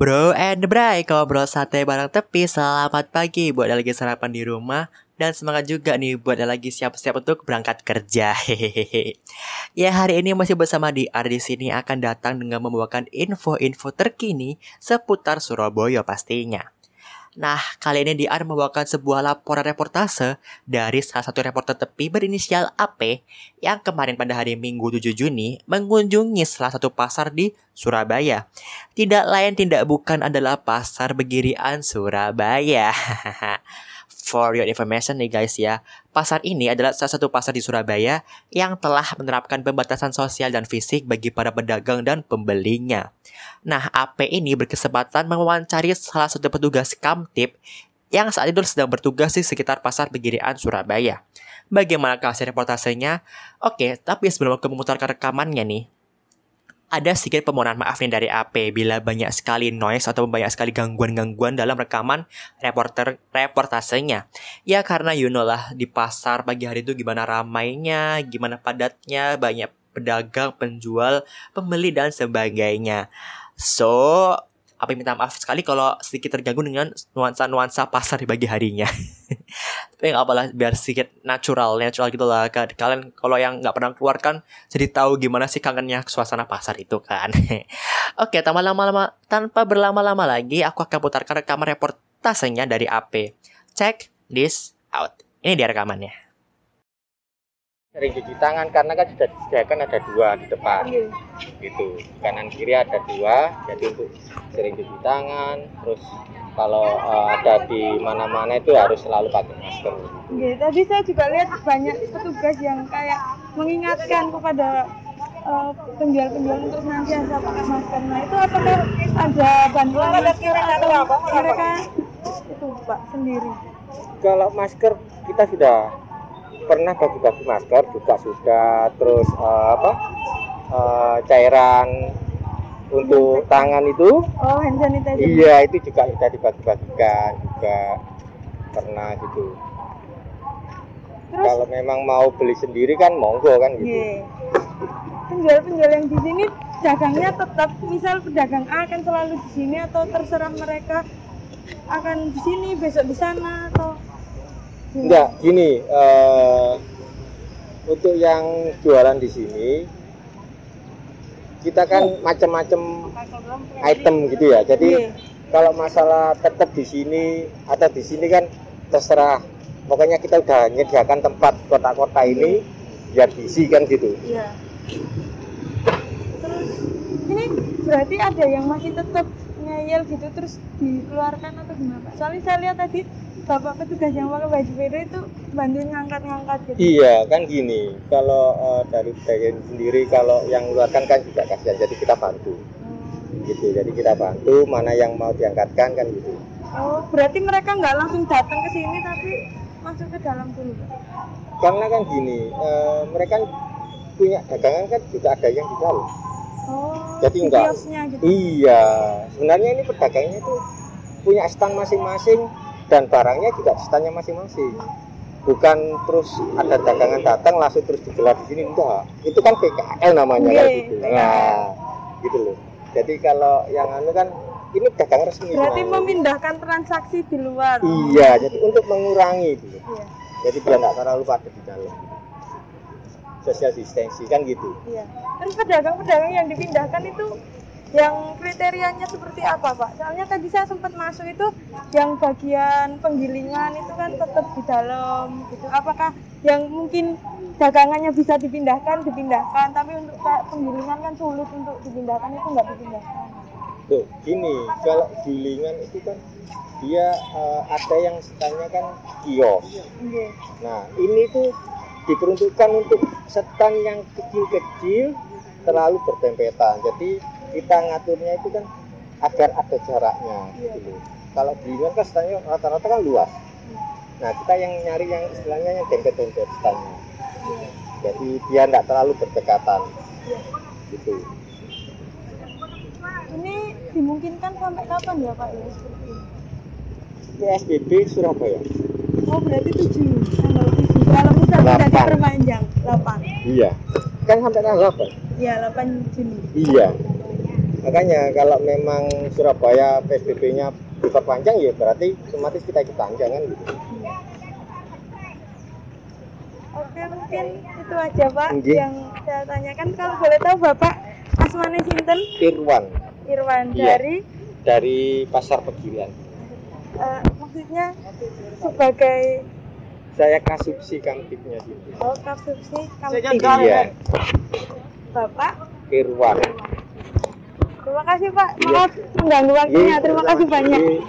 Bro and Bray, ngobrol sate bareng tepi. Selamat pagi buat yang lagi sarapan di rumah. Dan semangat juga nih buat yang lagi siap-siap untuk berangkat kerja. Hehehe. Ya hari ini masih bersama di di sini akan datang dengan membawakan info-info terkini seputar Surabaya pastinya Nah, kali ini DR membawakan sebuah laporan reportase dari salah satu reporter tepi berinisial AP yang kemarin pada hari Minggu 7 Juni mengunjungi salah satu pasar di Surabaya. Tidak lain tidak bukan adalah pasar Begirian Surabaya. For your information nih guys ya, pasar ini adalah salah satu pasar di Surabaya yang telah menerapkan pembatasan sosial dan fisik bagi para pedagang dan pembelinya. Nah, AP ini berkesempatan mewawancari salah satu petugas Kamtip yang saat itu sedang bertugas di sekitar pasar Begirian Surabaya. Bagaimana hasil reportasenya? Oke, tapi sebelum aku memutarkan rekamannya nih, ada sedikit permohonan maaf nih dari AP bila banyak sekali noise atau banyak sekali gangguan-gangguan dalam rekaman reporter reportasenya. Ya karena you know lah di pasar pagi hari itu gimana ramainya, gimana padatnya, banyak pedagang, penjual, pembeli dan sebagainya. So, apa minta maaf sekali kalau sedikit terganggu dengan nuansa-nuansa pasar di pagi harinya. Tapi nggak apalah biar sedikit natural, natural gitu lah. Kalian kalau yang nggak pernah keluar kan jadi tahu gimana sih kangennya suasana pasar itu kan. Oke, tanpa lama-lama, tanpa berlama-lama lagi, aku akan putarkan rekaman reportasenya dari AP. Check this out. Ini dia rekamannya sering cuci tangan karena kan sudah disediakan ada dua di depan iya. gitu kanan kiri ada dua jadi untuk sering cuci tangan terus kalau uh, ada di mana-mana itu harus selalu pakai masker Iya, tadi saya juga lihat banyak petugas yang kayak mengingatkan kepada uh, penjual-penjual untuk senantiasa pakai masker. Nah itu apakah ada bantuan masker atau mereka itu pak sendiri? Kalau masker kita sudah pernah bagi-bagi masker juga sudah terus uh, apa uh, cairan untuk tangan itu? Oh hand sanitizer. Iya itu juga sudah dibagi-bagikan juga. Pernah gitu. Terus, kalau memang mau beli sendiri kan monggo kan gitu. Yeah. penjual-penjual yang di sini dagangnya tetap misal pedagang A akan selalu di sini atau terserah mereka akan di sini besok di sana atau Enggak, gini, uh, untuk yang jualan di sini kita kan macam-macam item gitu ya. Jadi yeah. kalau masalah tetap di sini atau di sini kan terserah. Pokoknya kita udah menyediakan tempat kota-kota ini biar diisi kan gitu. Iya. Terus ini berarti ada yang masih tetap ngeyel gitu terus dikeluarkan atau gimana Pak? Soalnya saya lihat tadi bapak petugas yang pakai baju biru itu bantuin ngangkat-ngangkat gitu. Iya kan gini. Kalau uh, dari bagian sendiri kalau yang mengeluarkan kan juga kasihan. Jadi kita bantu. Hmm. gitu. Jadi kita bantu mana yang mau diangkatkan kan gitu. Oh berarti mereka nggak langsung datang ke sini tapi masuk ke dalam dulu karena kan gini uh, mereka kan punya dagangan kan juga ada yang di dalam. Oh jadi enggak gitu. iya. Sebenarnya ini pedagangnya itu punya stand masing-masing dan barangnya juga standnya masing-masing. Bukan terus ada dagangan datang langsung terus digelar di sini enggak. Itu kan PKL namanya kan gitu. Nah gitu loh. Jadi kalau yang anu kan ini dagang resmi berarti memindahkan transaksi di luar. Iya jadi untuk mengurangi gitu iya. jadi biar nggak terlalu padat di dalam. Social distancing kan gitu. Iya. Terus pedagang-pedagang yang dipindahkan itu yang kriterianya seperti apa Pak? Soalnya tadi saya sempat masuk itu yang bagian penggilingan itu kan tetap di dalam gitu. Apakah yang mungkin dagangannya bisa dipindahkan dipindahkan, tapi untuk penggilingan kan sulit untuk dipindahkan itu nggak dipindahkan. Tuh, gini, kalau gilingan itu kan dia uh, ada yang setanya kan kios. Yeah. Nah, ini tuh diperuntukkan untuk setan yang kecil-kecil terlalu bertempetan. Jadi kita ngaturnya itu kan agar ada jaraknya iya. gitu kalau di luar kan standnya rata-rata kan luas nah kita yang nyari yang istilahnya yang dempet-dempet standnya iya. jadi dia tidak terlalu berdekatan iya. gitu ini dimungkinkan sampai kapan ya Pak ya seperti ini? PSBB Surabaya. Oh berarti tujuh tanggal. Kalau misalnya tidak diperpanjang delapan. Iya. Kan sampai tanggal delapan. Iya delapan Juni. Iya makanya kalau memang Surabaya PSBB-nya diperpanjang ya berarti otomatis kita ikut panjang kan gitu. Oke mungkin itu aja Pak Nggih. yang saya tanyakan. Kalau boleh tahu Bapak Asmane Sinten? Irwan. Irwan Iya. dari? Dari Pasar Pegirian eh, maksudnya sebagai saya kasupsi kamtipnya gitu oh kapsusi kamtip. iya. Bapak? Irwan terima kasih Pak Iya. maaf mengganggu waktunya terima kasih banyak Iya.